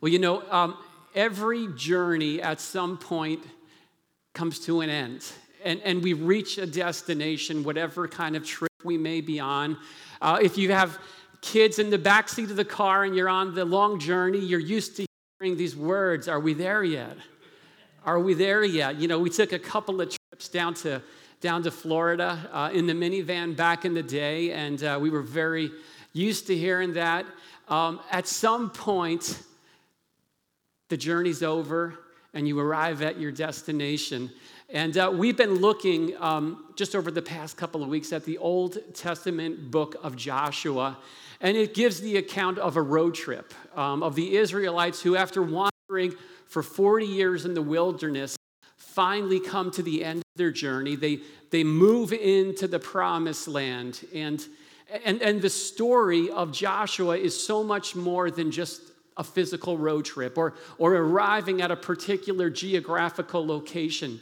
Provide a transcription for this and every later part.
Well, you know, um, every journey at some point comes to an end, and, and we reach a destination, whatever kind of trip we may be on. Uh, if you have kids in the back seat of the car and you're on the long journey, you're used to hearing these words Are we there yet? Are we there yet? You know, we took a couple of trips down to down to Florida uh, in the minivan back in the day, and uh, we were very used to hearing that. Um, at some point, the journey's over and you arrive at your destination. And uh, we've been looking um, just over the past couple of weeks at the Old Testament book of Joshua, and it gives the account of a road trip um, of the Israelites who, after wandering for 40 years in the wilderness, finally come to the end of their journey. They, they move into the promised land. And, and, and the story of Joshua is so much more than just a physical road trip or, or arriving at a particular geographical location.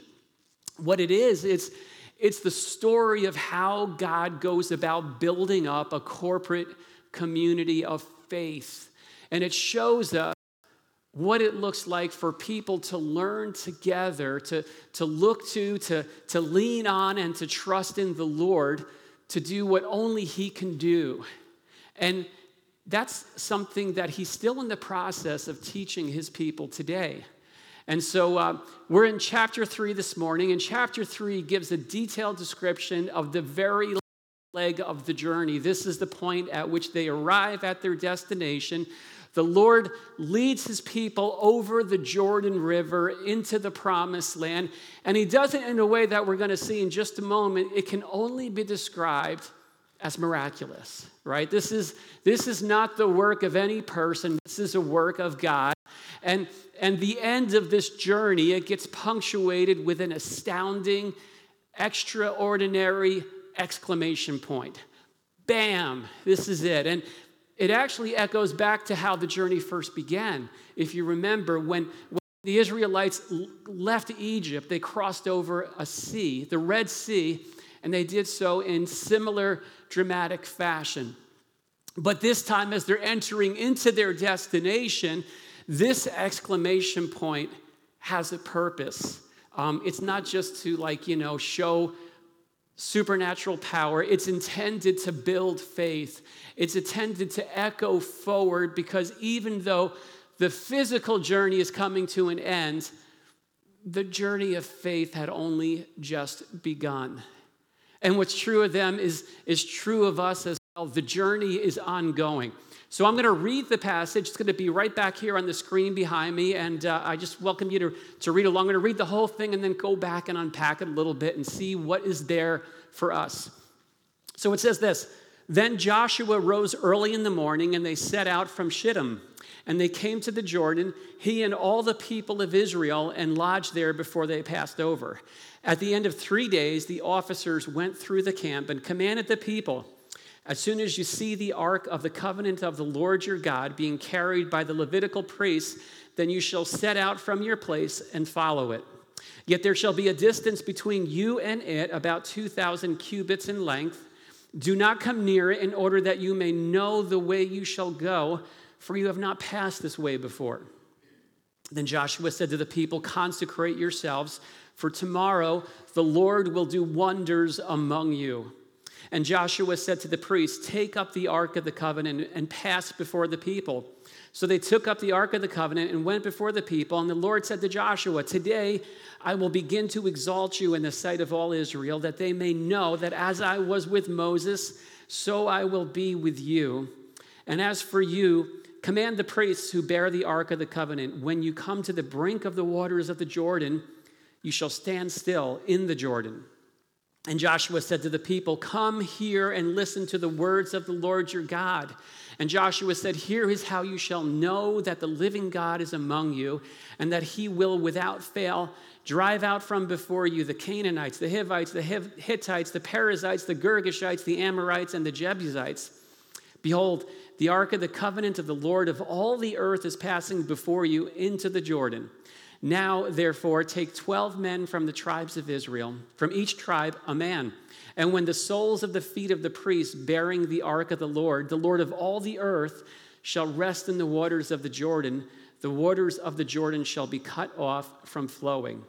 What it is, it's, it's the story of how God goes about building up a corporate community of faith. And it shows us what it looks like for people to learn together, to, to look to, to, to lean on, and to trust in the Lord to do what only He can do. And that's something that He's still in the process of teaching His people today. And so uh, we're in chapter three this morning, and chapter three gives a detailed description of the very leg of the journey. This is the point at which they arrive at their destination. The Lord leads his people over the Jordan River into the promised land, and he does it in a way that we're going to see in just a moment. It can only be described as miraculous, right? This is, this is not the work of any person, this is a work of God. And, and the end of this journey, it gets punctuated with an astounding, extraordinary exclamation point. Bam, this is it. And it actually echoes back to how the journey first began. If you remember, when, when the Israelites left Egypt, they crossed over a sea, the Red Sea, and they did so in similar dramatic fashion. But this time, as they're entering into their destination, this exclamation point has a purpose. Um, it's not just to, like, you know, show supernatural power. It's intended to build faith. It's intended to echo forward because even though the physical journey is coming to an end, the journey of faith had only just begun. And what's true of them is, is true of us as well. The journey is ongoing. So I'm going to read the passage. It's going to be right back here on the screen behind me. And uh, I just welcome you to, to read along. I'm going to read the whole thing and then go back and unpack it a little bit and see what is there for us. So it says this Then Joshua rose early in the morning and they set out from Shittim. And they came to the Jordan, he and all the people of Israel, and lodged there before they passed over. At the end of three days, the officers went through the camp and commanded the people as soon as you see the ark of the covenant of the Lord your God being carried by the Levitical priests, then you shall set out from your place and follow it. Yet there shall be a distance between you and it, about 2,000 cubits in length. Do not come near it in order that you may know the way you shall go, for you have not passed this way before. Then Joshua said to the people, Consecrate yourselves, for tomorrow the Lord will do wonders among you. And Joshua said to the priests, Take up the ark of the covenant and pass before the people. So they took up the ark of the covenant and went before the people. And the Lord said to Joshua, Today I will begin to exalt you in the sight of all Israel, that they may know that as I was with Moses, so I will be with you. And as for you, command the priests who bear the ark of the covenant, when you come to the brink of the waters of the Jordan, you shall stand still in the Jordan. And Joshua said to the people, Come here and listen to the words of the Lord your God. And Joshua said, Here is how you shall know that the living God is among you, and that he will without fail drive out from before you the Canaanites, the Hivites, the Hittites, the Perizzites, the Girgashites, the Amorites, and the Jebusites. Behold, the ark of the covenant of the Lord of all the earth is passing before you into the Jordan. Now, therefore, take 12 men from the tribes of Israel, from each tribe a man. And when the soles of the feet of the priests bearing the ark of the Lord, the Lord of all the earth, shall rest in the waters of the Jordan, the waters of the Jordan shall be cut off from flowing,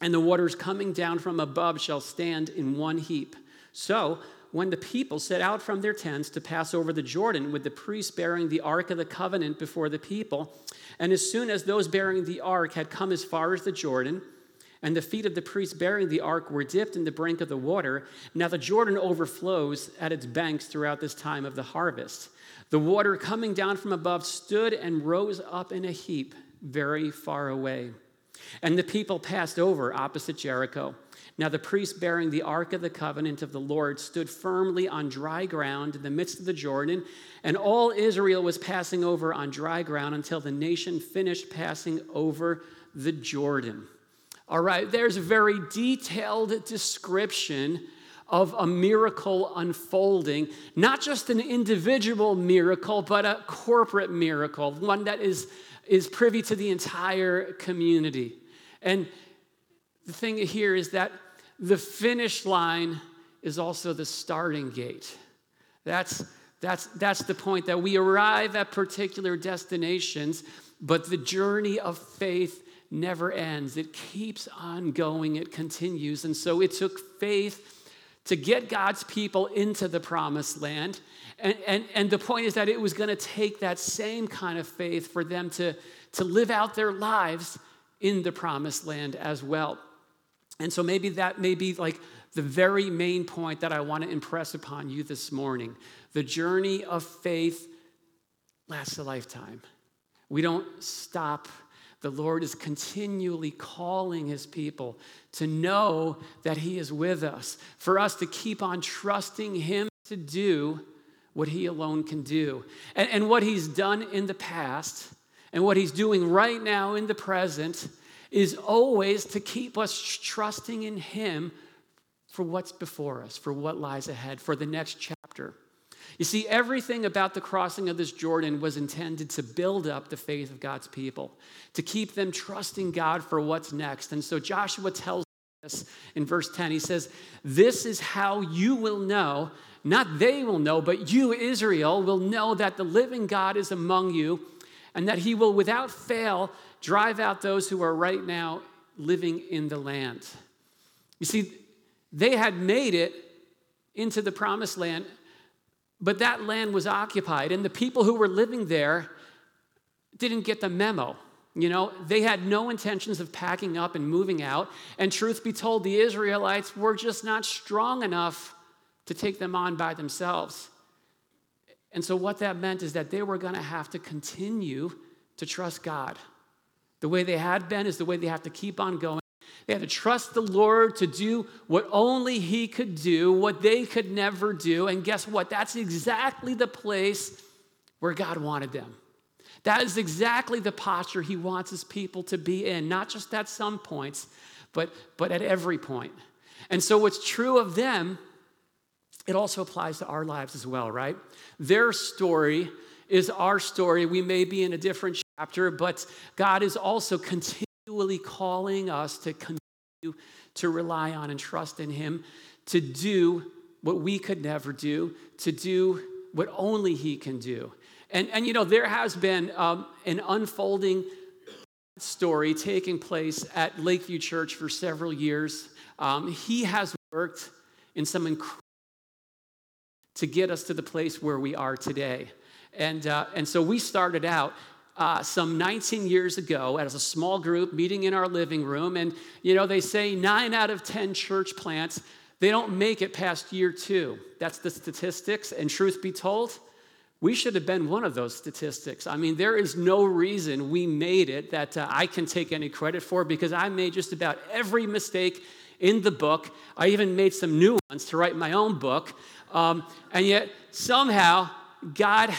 and the waters coming down from above shall stand in one heap. So, when the people set out from their tents to pass over the Jordan with the priests bearing the ark of the covenant before the people, and as soon as those bearing the ark had come as far as the Jordan, and the feet of the priests bearing the ark were dipped in the brink of the water, now the Jordan overflows at its banks throughout this time of the harvest. The water coming down from above stood and rose up in a heap very far away. And the people passed over opposite Jericho. Now the priest bearing the ark of the covenant of the Lord stood firmly on dry ground in the midst of the Jordan, and all Israel was passing over on dry ground until the nation finished passing over the Jordan. All right, there's a very detailed description of a miracle unfolding, not just an individual miracle, but a corporate miracle, one that is, is privy to the entire community. And the thing here is that the finish line is also the starting gate. That's, that's, that's the point that we arrive at particular destinations, but the journey of faith never ends. It keeps on going, it continues. And so it took faith to get God's people into the promised land. And, and, and the point is that it was going to take that same kind of faith for them to, to live out their lives in the promised land as well. And so maybe that may be like the very main point that I want to impress upon you this morning. The journey of faith lasts a lifetime. We don't stop. The Lord is continually calling his people to know that he is with us, for us to keep on trusting him to do what he alone can do. And, and what he's done in the past and what he's doing right now in the present is always to keep us trusting in Him for what's before us, for what lies ahead, for the next chapter. You see, everything about the crossing of this Jordan was intended to build up the faith of God's people, to keep them trusting God for what's next. And so Joshua tells us in verse 10, he says, This is how you will know, not they will know, but you, Israel, will know that the living God is among you and that he will without fail drive out those who are right now living in the land. You see, they had made it into the promised land, but that land was occupied, and the people who were living there didn't get the memo. You know, they had no intentions of packing up and moving out. And truth be told, the Israelites were just not strong enough to take them on by themselves. And so, what that meant is that they were going to have to continue to trust God. The way they had been is the way they have to keep on going. They had to trust the Lord to do what only He could do, what they could never do. And guess what? That's exactly the place where God wanted them. That is exactly the posture He wants His people to be in, not just at some points, but, but at every point. And so, what's true of them, it also applies to our lives as well, right? Their story is our story. We may be in a different chapter, but God is also continually calling us to continue to rely on and trust in Him, to do what we could never do, to do what only He can do. And, and you know, there has been um, an unfolding story taking place at Lakeview Church for several years. Um, he has worked in some incredible to get us to the place where we are today. And, uh, and so we started out uh, some 19 years ago as a small group meeting in our living room. And, you know, they say nine out of 10 church plants, they don't make it past year two. That's the statistics. And truth be told, we should have been one of those statistics. I mean, there is no reason we made it that uh, I can take any credit for because I made just about every mistake in the book. I even made some new ones to write my own book. Um, and yet, somehow, God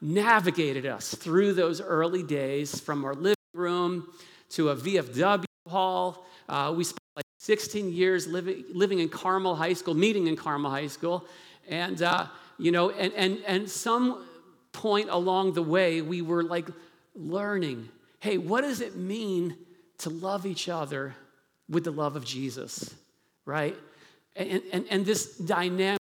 navigated us through those early days from our living room to a VFW hall. Uh, we spent like 16 years living, living in Carmel High School, meeting in Carmel High School. And, uh, you know, and, and, and some point along the way, we were like learning hey, what does it mean to love each other with the love of Jesus, right? And, and, and this dynamic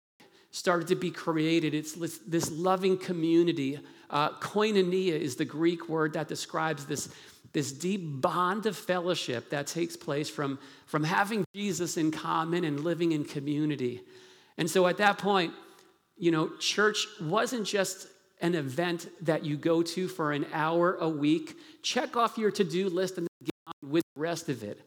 started to be created. It's this loving community Uh, koinonia is the Greek word that describes this, this deep bond of fellowship that takes place from, from having Jesus in common and living in community. And so at that point, you know, church wasn't just an event that you go to for an hour a week, check off your to do list and get on with the rest of it.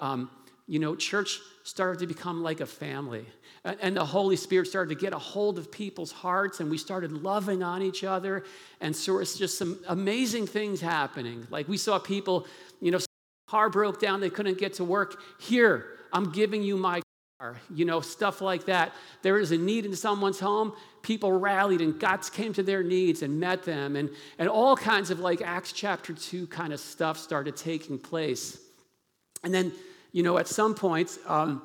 Um, you know, church started to become like a family. And the Holy Spirit started to get a hold of people's hearts, and we started loving on each other. And so it's just some amazing things happening. Like we saw people, you know, car broke down, they couldn't get to work. Here, I'm giving you my car, you know, stuff like that. There is a need in someone's home. People rallied and God came to their needs and met them. And, and all kinds of like Acts chapter 2 kind of stuff started taking place. And then, you know, at some point, um,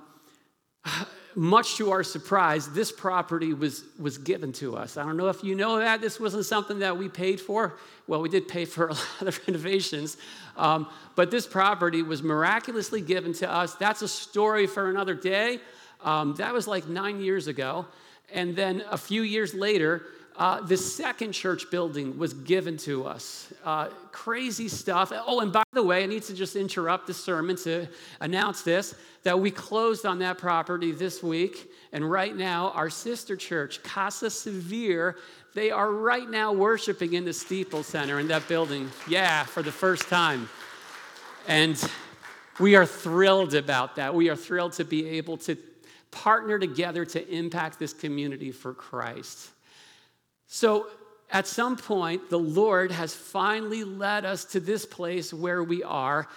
much to our surprise, this property was, was given to us. I don't know if you know that. This wasn't something that we paid for. Well, we did pay for a lot of renovations, um, but this property was miraculously given to us. That's a story for another day. Um, that was like nine years ago. And then a few years later, uh, the second church building was given to us. Uh, crazy stuff. Oh, and by the way, I need to just interrupt the sermon to announce this that we closed on that property this week. And right now, our sister church, Casa Severe, they are right now worshiping in the Steeple Center in that building. Yeah, for the first time. And we are thrilled about that. We are thrilled to be able to partner together to impact this community for Christ. So, at some point, the Lord has finally led us to this place where we are.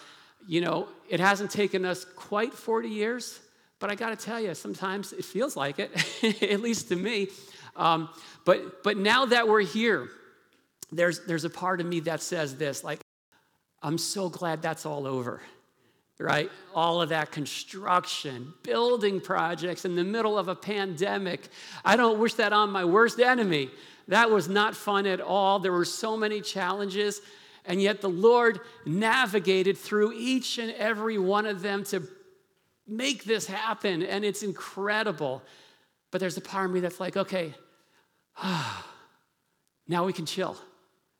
You know, it hasn't taken us quite 40 years, but I got to tell you, sometimes it feels like it, at least to me. Um, but, but now that we're here, there's, there's a part of me that says this like, I'm so glad that's all over right? All of that construction, building projects in the middle of a pandemic. I don't wish that on my worst enemy. That was not fun at all. There were so many challenges, and yet the Lord navigated through each and every one of them to make this happen, and it's incredible. But there's a part of me that's like, okay, now we can chill,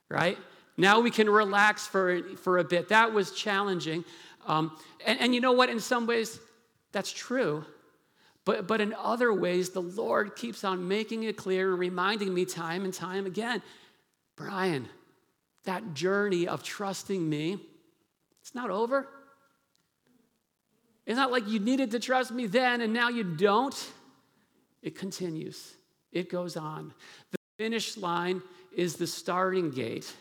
right? Now we can relax for, for a bit. That was challenging. Um, and, and you know what? In some ways, that's true. But, but in other ways, the Lord keeps on making it clear and reminding me time and time again Brian, that journey of trusting me, it's not over. It's not like you needed to trust me then and now you don't. It continues, it goes on. The finish line is the starting gate.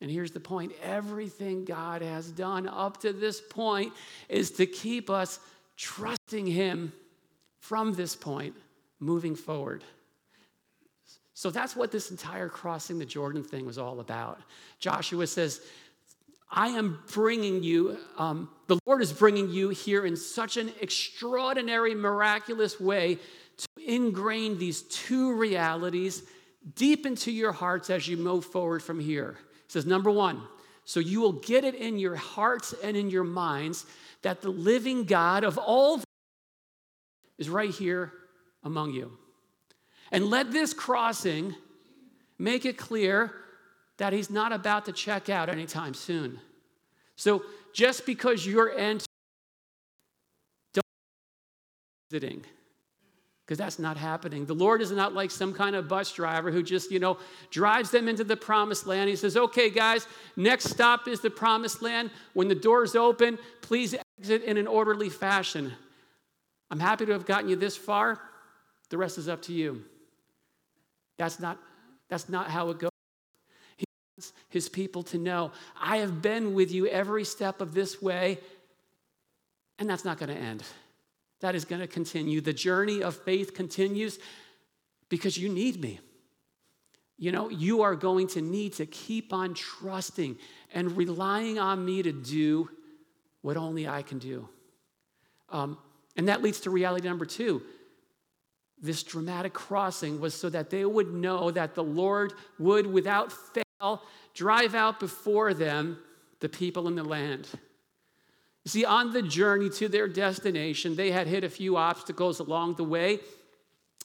And here's the point everything God has done up to this point is to keep us trusting Him from this point moving forward. So that's what this entire crossing the Jordan thing was all about. Joshua says, I am bringing you, um, the Lord is bringing you here in such an extraordinary, miraculous way to ingrain these two realities deep into your hearts as you move forward from here. He says, number one, so you will get it in your hearts and in your minds that the living God of all is right here among you. And let this crossing make it clear that he's not about to check out anytime soon. So just because you're entering, don't visiting because that's not happening. The Lord is not like some kind of bus driver who just, you know, drives them into the promised land. He says, okay, guys, next stop is the promised land. When the doors open, please exit in an orderly fashion. I'm happy to have gotten you this far. The rest is up to you. That's not, that's not how it goes. He wants his people to know, I have been with you every step of this way, and that's not going to end. That is going to continue. The journey of faith continues because you need me. You know, you are going to need to keep on trusting and relying on me to do what only I can do. Um, and that leads to reality number two. This dramatic crossing was so that they would know that the Lord would, without fail, drive out before them the people in the land. You see, on the journey to their destination, they had hit a few obstacles along the way,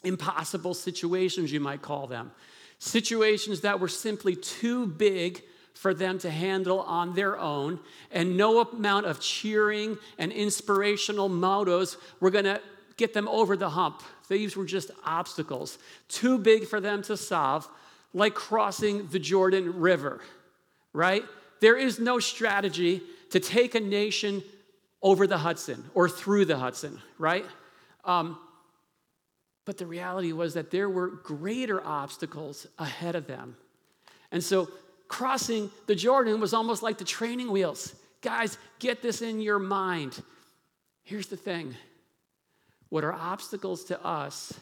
impossible situations, you might call them. situations that were simply too big for them to handle on their own, and no amount of cheering and inspirational mottos were going to get them over the hump. These were just obstacles, too big for them to solve, like crossing the Jordan River, right? There is no strategy to take a nation over the Hudson or through the Hudson, right? Um, but the reality was that there were greater obstacles ahead of them. And so crossing the Jordan was almost like the training wheels. Guys, get this in your mind. Here's the thing what are obstacles to us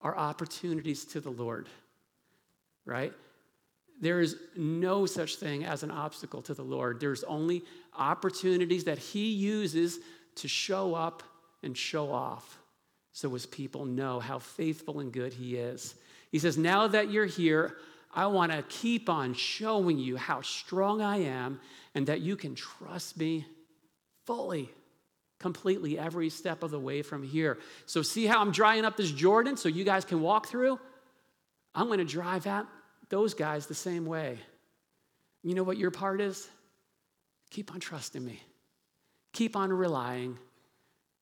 are opportunities to the Lord, right? There is no such thing as an obstacle to the Lord. There's only opportunities that He uses to show up and show off so His people know how faithful and good He is. He says, Now that you're here, I want to keep on showing you how strong I am and that you can trust me fully, completely, every step of the way from here. So, see how I'm drying up this Jordan so you guys can walk through? I'm going to drive out those guys the same way. You know what your part is? Keep on trusting me, keep on relying,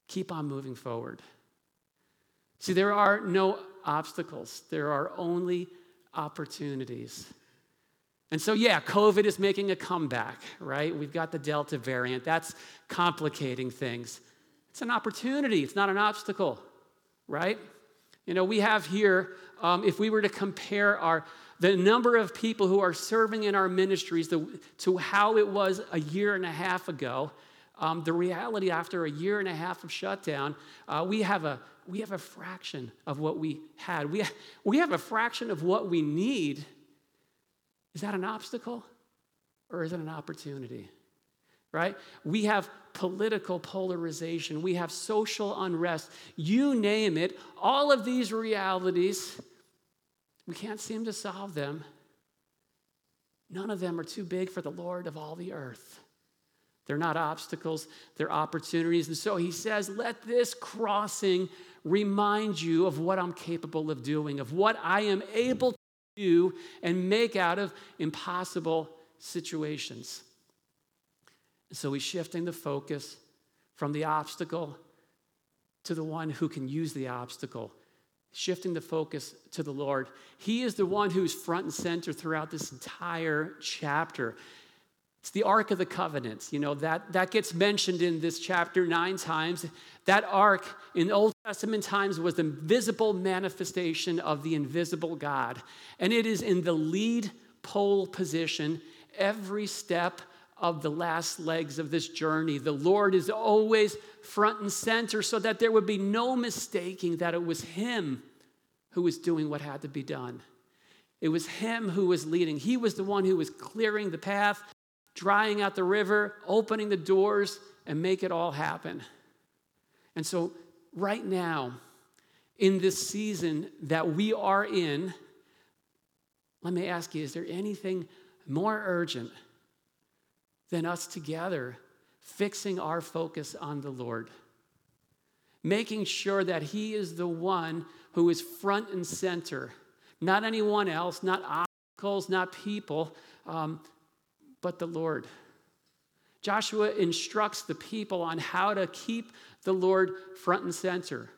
keep on moving forward. See, there are no obstacles, there are only opportunities. And so, yeah, COVID is making a comeback, right? We've got the Delta variant. That's complicating things. It's an opportunity, it's not an obstacle, right? You know, we have here, um, if we were to compare our the number of people who are serving in our ministries the, to how it was a year and a half ago, um, the reality after a year and a half of shutdown, uh, we have a we have a fraction of what we had. We, we have a fraction of what we need. Is that an obstacle or is it an opportunity? Right? We have political polarization, we have social unrest. You name it, all of these realities, we can't seem to solve them. None of them are too big for the Lord of all the earth. They're not obstacles, they're opportunities. And so he says, let this crossing remind you of what I'm capable of doing, of what I am able to do and make out of impossible situations. So he's shifting the focus from the obstacle to the one who can use the obstacle, shifting the focus to the Lord. He is the one who's front and center throughout this entire chapter. It's the Ark of the Covenant. You know, that, that gets mentioned in this chapter nine times. That ark in Old Testament times was the visible manifestation of the invisible God. And it is in the lead pole position every step of the last legs of this journey. The Lord is always front and center so that there would be no mistaking that it was Him who was doing what had to be done. It was Him who was leading. He was the one who was clearing the path drying out the river, opening the doors, and make it all happen. And so, right now, in this season that we are in, let me ask you is there anything more urgent than us together fixing our focus on the Lord? Making sure that He is the one who is front and center, not anyone else, not obstacles, not people, um, but the Lord. Joshua instructs the people on how to keep the Lord front and center.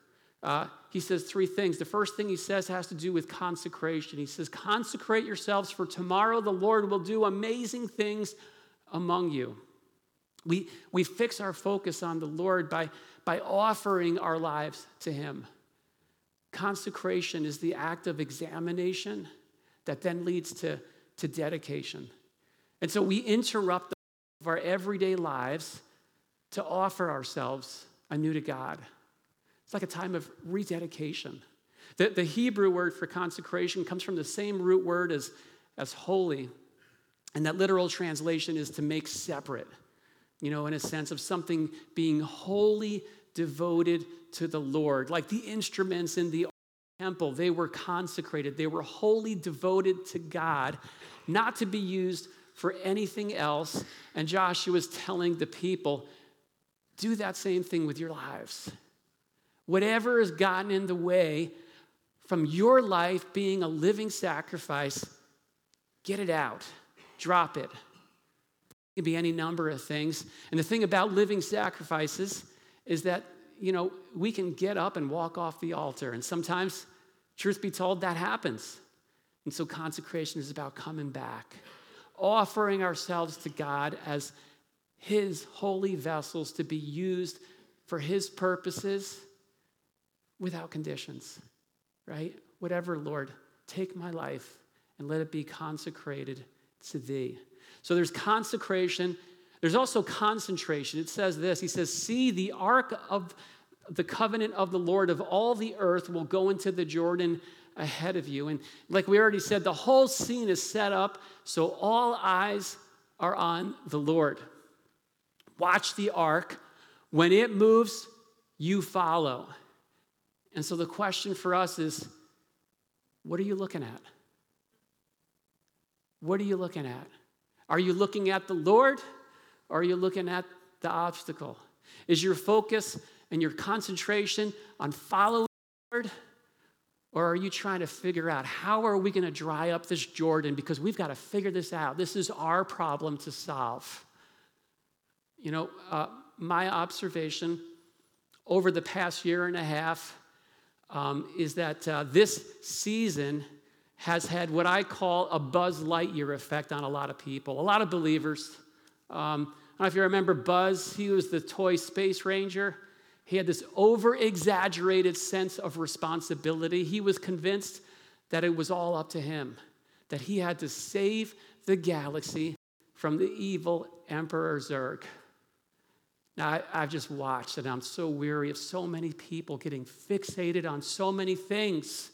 Uh, he says three things. The first thing he says has to do with consecration. He says, Consecrate yourselves, for tomorrow the Lord will do amazing things among you. We, we fix our focus on the Lord by, by offering our lives to Him. Consecration is the act of examination that then leads to, to dedication. And so we interrupt of our everyday lives to offer ourselves anew to God. It's like a time of rededication. The, the Hebrew word for consecration comes from the same root word as, as holy. And that literal translation is to make separate, you know, in a sense of something being wholly devoted to the Lord. Like the instruments in the temple, they were consecrated, they were wholly devoted to God, not to be used for anything else. And Joshua was telling the people, do that same thing with your lives. Whatever has gotten in the way from your life being a living sacrifice, get it out, drop it. It can be any number of things. And the thing about living sacrifices is that, you know, we can get up and walk off the altar. And sometimes, truth be told, that happens. And so consecration is about coming back, offering ourselves to God as His holy vessels to be used for His purposes without conditions, right? Whatever, Lord, take my life and let it be consecrated to Thee. So there's consecration. There's also concentration. It says this He says, See, the ark of the covenant of the Lord of all the earth will go into the Jordan ahead of you. And like we already said, the whole scene is set up so all eyes are on the Lord. Watch the ark. When it moves, you follow. And so the question for us is what are you looking at? What are you looking at? Are you looking at the Lord or are you looking at the obstacle? Is your focus and your concentration on following the Lord? Or are you trying to figure out how are we going to dry up this Jordan because we've got to figure this out? This is our problem to solve. You know, uh, my observation over the past year and a half um, is that uh, this season has had what I call a Buzz Lightyear effect on a lot of people, a lot of believers. Um, I don't know if you remember Buzz, he was the toy space ranger. He had this over exaggerated sense of responsibility. He was convinced that it was all up to him, that he had to save the galaxy from the evil Emperor Zurg. Now, I, have just watched and I'm so weary of so many people getting fixated on so many things.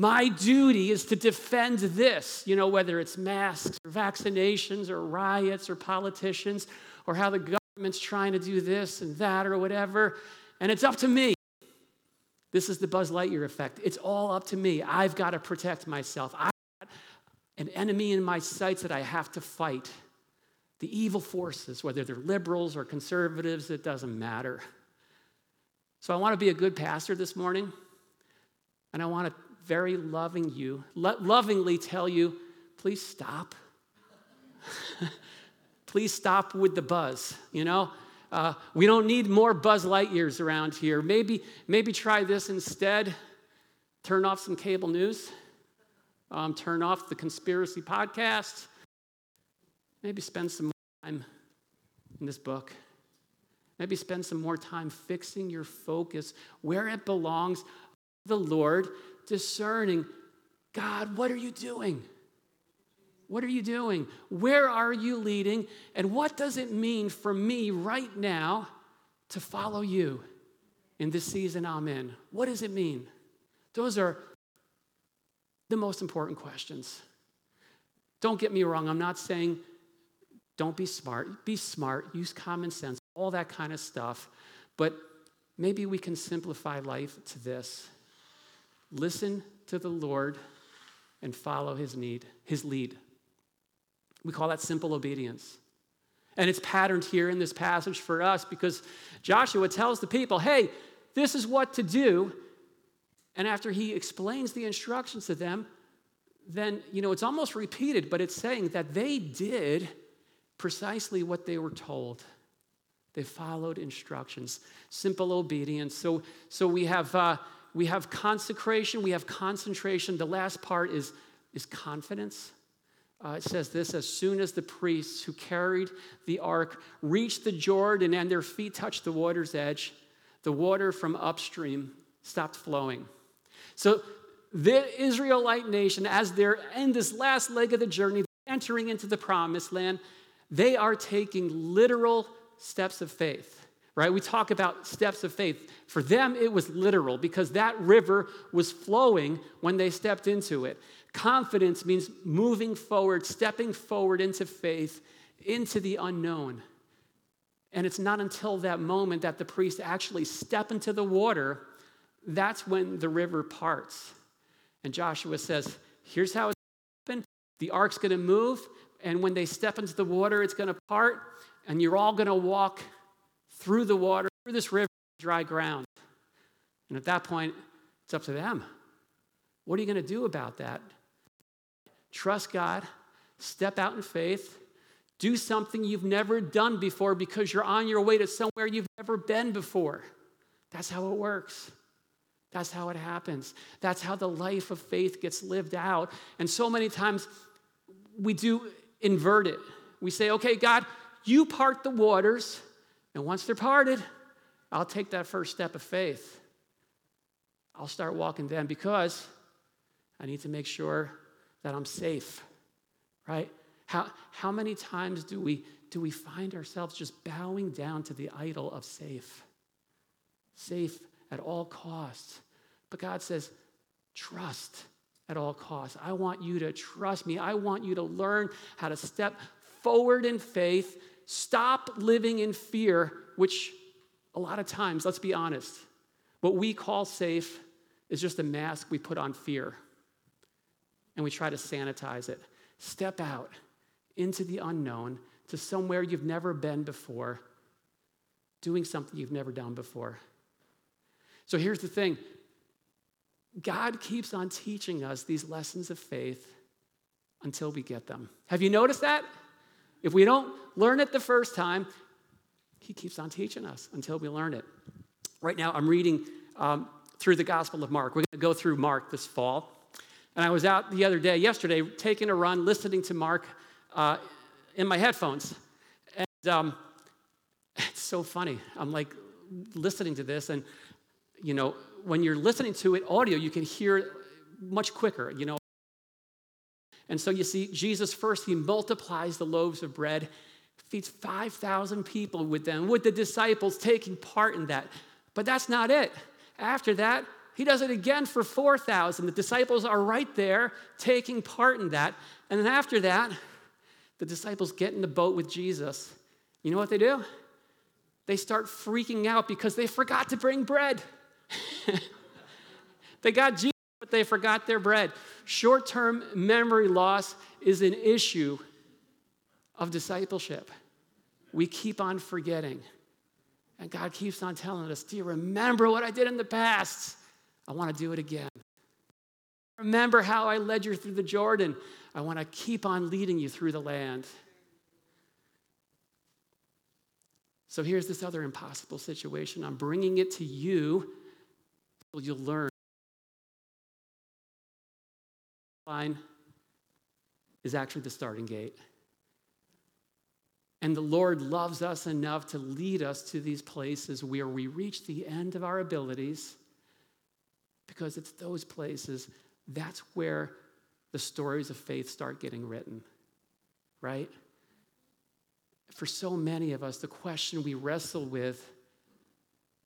My duty is to defend this, you know, whether it's masks or vaccinations or riots or politicians or how the government's trying to do this and that or whatever. And it's up to me. This is the Buzz Lightyear effect. It's all up to me. I've got to protect myself. I've got an enemy in my sights that I have to fight. The evil forces, whether they're liberals or conservatives, it doesn't matter. So I want to be a good pastor this morning, and I want to very loving you, lovingly tell you, please stop. please stop with the buzz, you know? Uh, we don't need more Buzz Lightyears around here. Maybe, maybe try this instead. Turn off some cable news. Um, turn off the conspiracy podcast. Maybe spend some time in this book. Maybe spend some more time fixing your focus where it belongs. The Lord, discerning God, what are you doing? What are you doing? Where are you leading? And what does it mean for me right now to follow you in this season I'm in? What does it mean? Those are the most important questions. Don't get me wrong, I'm not saying don't be smart. Be smart, use common sense, all that kind of stuff. But maybe we can simplify life to this listen to the Lord and follow his need, his lead. We call that simple obedience. And it's patterned here in this passage for us because Joshua tells the people, hey, this is what to do. And after he explains the instructions to them, then, you know, it's almost repeated, but it's saying that they did precisely what they were told. They followed instructions, simple obedience. So, so we have uh, we have consecration, we have concentration. The last part is, is confidence. Uh, it says this as soon as the priests who carried the ark reached the Jordan and their feet touched the water's edge, the water from upstream stopped flowing. So the Israelite nation, as they're in this last leg of the journey, entering into the promised land, they are taking literal steps of faith right? We talk about steps of faith. For them, it was literal because that river was flowing when they stepped into it. Confidence means moving forward, stepping forward into faith, into the unknown. And it's not until that moment that the priests actually step into the water, that's when the river parts. And Joshua says, Here's how it's happened the ark's gonna move, and when they step into the water, it's gonna part, and you're all gonna walk through the water, through this river, dry ground. And at that point, it's up to them. What are you going to do about that? Trust God, step out in faith, do something you've never done before because you're on your way to somewhere you've never been before. That's how it works. That's how it happens. That's how the life of faith gets lived out. And so many times we do invert it. We say, okay, God, you part the waters, and once they're parted, I'll take that first step of faith. I'll start walking then because I need to make sure that I'm safe, right? How, how many times do we, do we find ourselves just bowing down to the idol of safe? Safe at all costs. But God says, trust at all costs. I want you to trust me. I want you to learn how to step forward in faith, stop living in fear, which a lot of times, let's be honest, what we call safe is just a mask we put on fear and we try to sanitize it. Step out into the unknown, to somewhere you've never been before, doing something you've never done before. So here's the thing God keeps on teaching us these lessons of faith until we get them. Have you noticed that? If we don't learn it the first time, He keeps on teaching us until we learn it. Right now, I'm reading um, through the Gospel of Mark. We're going to go through Mark this fall. And I was out the other day, yesterday, taking a run, listening to Mark uh, in my headphones. And um, it's so funny. I'm like listening to this, and you know, when you're listening to it audio, you can hear much quicker, you know. And so you see, Jesus first, he multiplies the loaves of bread, feeds 5,000 people with them, with the disciples taking part in that. But that's not it. After that, he does it again for 4,000. The disciples are right there taking part in that. And then after that, the disciples get in the boat with Jesus. You know what they do? They start freaking out because they forgot to bring bread. they got Jesus, but they forgot their bread. Short term memory loss is an issue of discipleship. We keep on forgetting. And God keeps on telling us, Do you remember what I did in the past? I want to do it again. Remember how I led you through the Jordan? I want to keep on leading you through the land. So here's this other impossible situation. I'm bringing it to you. So you'll learn. Line is actually the starting gate. And the Lord loves us enough to lead us to these places where we reach the end of our abilities because it's those places, that's where the stories of faith start getting written, right? For so many of us, the question we wrestle with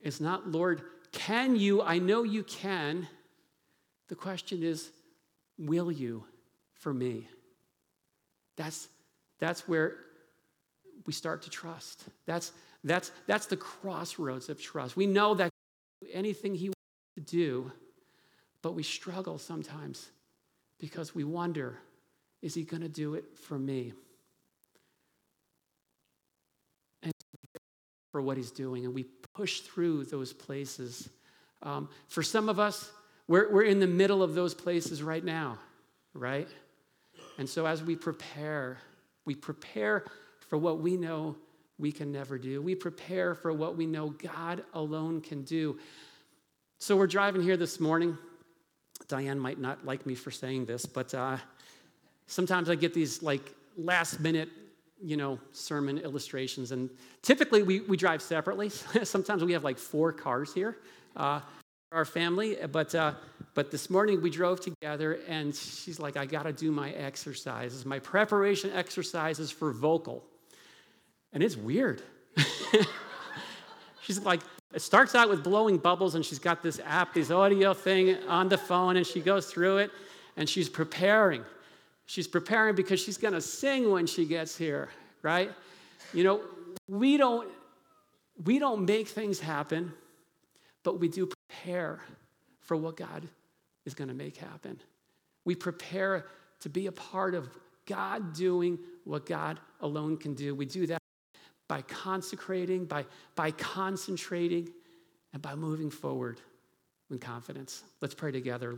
is not, Lord, can you? I know you can. The question is, will you for me? That's, that's where we start to trust. That's, that's, that's the crossroads of trust. We know that anything He wants to do, but we struggle sometimes because we wonder is He going to do it for me? And for what He's doing. And we push through those places. Um, for some of us, we're, we're in the middle of those places right now, right? And so as we prepare, we prepare for what we know we can never do. We prepare for what we know God alone can do. So we're driving here this morning. Diane might not like me for saying this, but uh, sometimes I get these like last minute, you know, sermon illustrations. And typically we, we drive separately. sometimes we have like four cars here. Uh, our family, but uh, but this morning we drove together, and she's like, "I got to do my exercises, my preparation exercises for vocal," and it's weird. she's like, it starts out with blowing bubbles, and she's got this app, this audio thing on the phone, and she goes through it, and she's preparing. She's preparing because she's going to sing when she gets here, right? You know, we don't we don't make things happen, but we do prepare for what God is going to make happen. We prepare to be a part of God doing what God alone can do. We do that by consecrating, by, by concentrating, and by moving forward with confidence. Let's pray together.